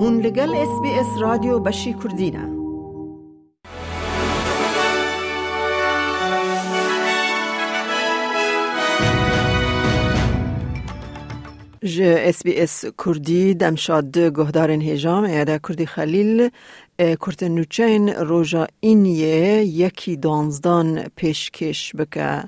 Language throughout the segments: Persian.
هون لگل اس بی اس رادیو بشی کردینه ج اس بی اس کردی دمشاد گهدارن هجام ایده کردی خلیل کرت نوچین روژا اینیه یکی دانزدان پیشکش بکه.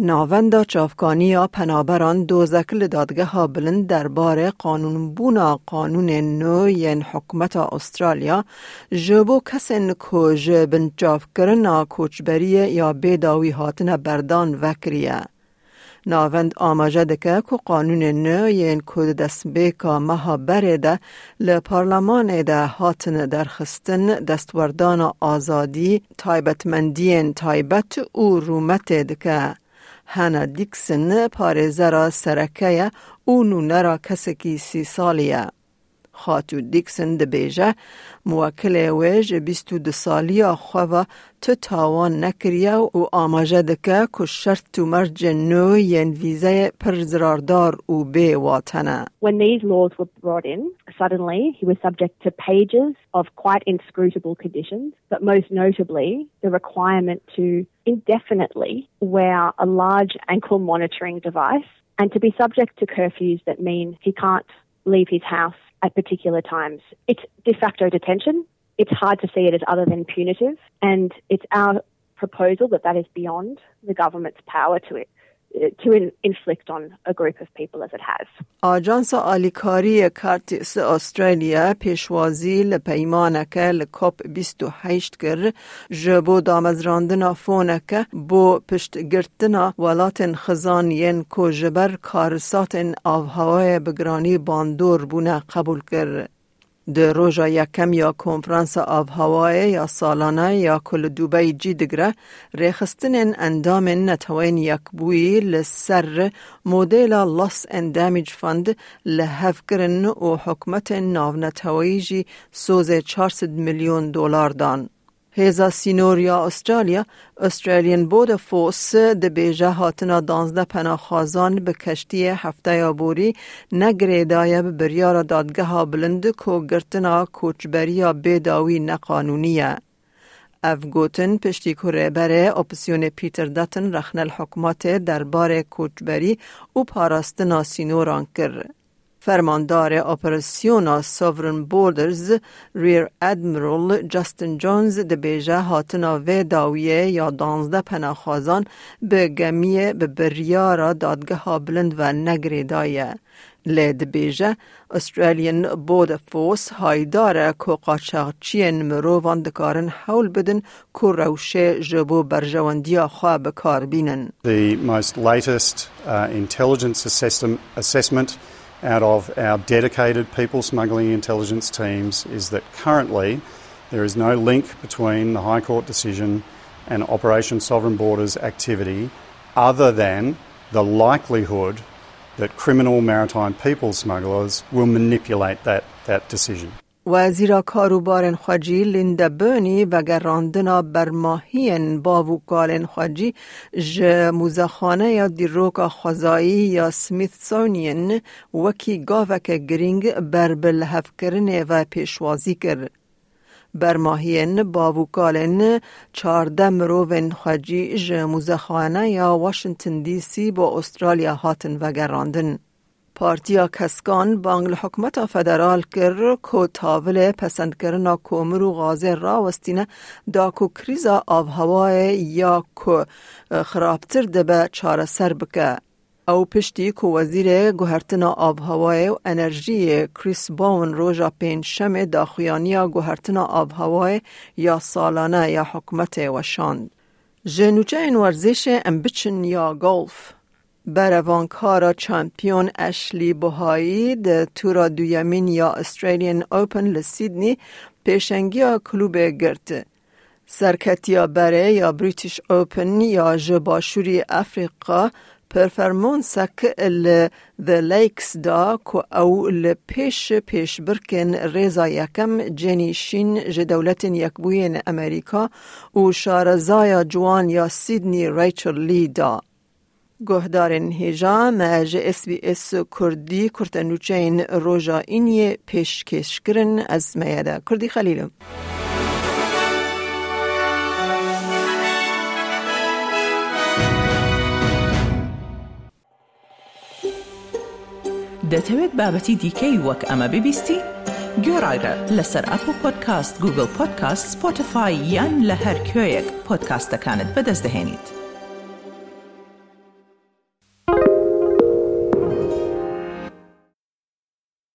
ناوندا چافکانی پنابران دوزکل دادگه ها بلند درباره قانون بونا قانون نو ین حکومت استرالیا جبو کسن کو جبن چاف کرنا کوچبری یا بیداوی هاتن بردان وکریه. ناوند آماجه دکه که قانون نو ین کود دست بیکا مها برده لپارلمان ده هاتن درخستن دستوردان آزادی تایبتمندین تایبت او رومت دکه. هانا دیکسن پارێزە را سەرەکەیە و نونەرا کەسێکی سی ساڵیە. خاتو دیکسن دبیجه موکل ویج بیستو دو سالی خواه تو تاوان نکریه و آماجه دکه که شرط و مرج نو ین ویزه پرزراردار و بی واتنه. When these laws were brought in, suddenly he was subject to pages of quite inscrutable conditions, but most notably the requirement to indefinitely wear a large ankle monitoring device and to be subject to curfews that mean he can't leave his house at particular times. It's de facto detention. It's hard to see it as other than punitive, and it's our proposal that that is beyond the government's power to it to inflict on a group of people as it has. آجانس آلیکاری کارتیس استرالیا پیشوازی لپیمانک لکوپ 28 کر جبو دامزراندنا فونک بو پشت گرتنا ولات خزان ین کو جبر کارسات آوهوای بگرانی باندور بونه قبول کر. ده روژا یکم یا کنفرانس آب هوای یا سالانه یا کل دوبای جی دگره ریخستن اندام نتوین یک بوی لسر مدل لاس اند دامیج فند لحف کرن و حکمت ناو نتوی جی سوز 400 میلیون دلار دان. هیزا سینوریا استرالیا استرالیان بود فوس ده بیجه هاتنا دانزده پناخازان به کشتی هفته یا بوری نگریدای به بریار دادگه ها بلند کو گرتنا کوچبری یا بیداوی نقانونیه. اف گوتن پشتی کره بره اپسیون پیتر داتن رخن الحکمات درباره کوچبری و پاراستنا سینوران کرد. فرماندار اپراسیون سوورن بوردرز ریر ادمیرال جاستن جونز ده بیجه هاتنا و داویه یا دانزده پناخازان به گمیه به بریارا دادگه ها بلند و نگریدایه. لید بیجه استرالیان بود فوس هایداره که قاچاقچین مروان دکارن حول بدن که روشه جبو برجواندیا خواه بکار بینن. The most latest uh, intelligence assessment out of our dedicated people smuggling intelligence teams is that currently there is no link between the High Court decision and Operation Sovereign Borders activity other than the likelihood that criminal maritime people smugglers will manipulate that, that decision. وزیر کاروبار خواجی لیندا برنی و گراندنا برماهین با وکال خواجی ج موزخانه یا دیروک خزایی یا سمیثسونین وکی گاوک گرینگ بر بلحف کرنه و پیشوازی کرد. برماهین با وکالن چارده مروون خواجی ج موزخانه یا واشنطن دی سی با استرالیا هاتن و گراندن. پارتیا کسکان بانگل حکمت فدرال کر کو تاول پسند کرنا کومر و غازه را وستینه دا کو کریزا آب هوای یا کو خرابتر دبه چاره سر بکه. او پشتی کو وزیر گوهرتنا آب هوای و انرژی کریس باون روژا پین شم داخویانیا گوهرتنا آب هوای یا سالانه یا حکمت وشاند. جنوچه این ورزش امبچن یا گولف بروانکارا چمپیون اشلی بوهایی ده تورا دویمین یا استرالین اوپن لسیدنی پیشنگی کلوب گرت. سرکتیا بره یا بریتیش اوپن یا جباشوری افریقا پرفرمونسک ال The دا که او لپیش پیش برکن ریزا یکم جنی شین جدولت یکبوین امریکا و شارزایا جوان یا سیدنی ریچل لی گۆهدارên hêja me ji SسBS Kurdî kurtenûçeyên roja îniyê pêşkêşkirin ez meye de Kurdî xelîlim. دەتەوێت بابەتی دیکەی وەک ئەمە ببیستی؟ گۆڕایرە لەسەر ئەپ و پۆدکاست گوگل پۆدکاست سپۆتفاای یان لە هەر کوێیەک پۆدکاستەکانت بەدەستدەێنیت.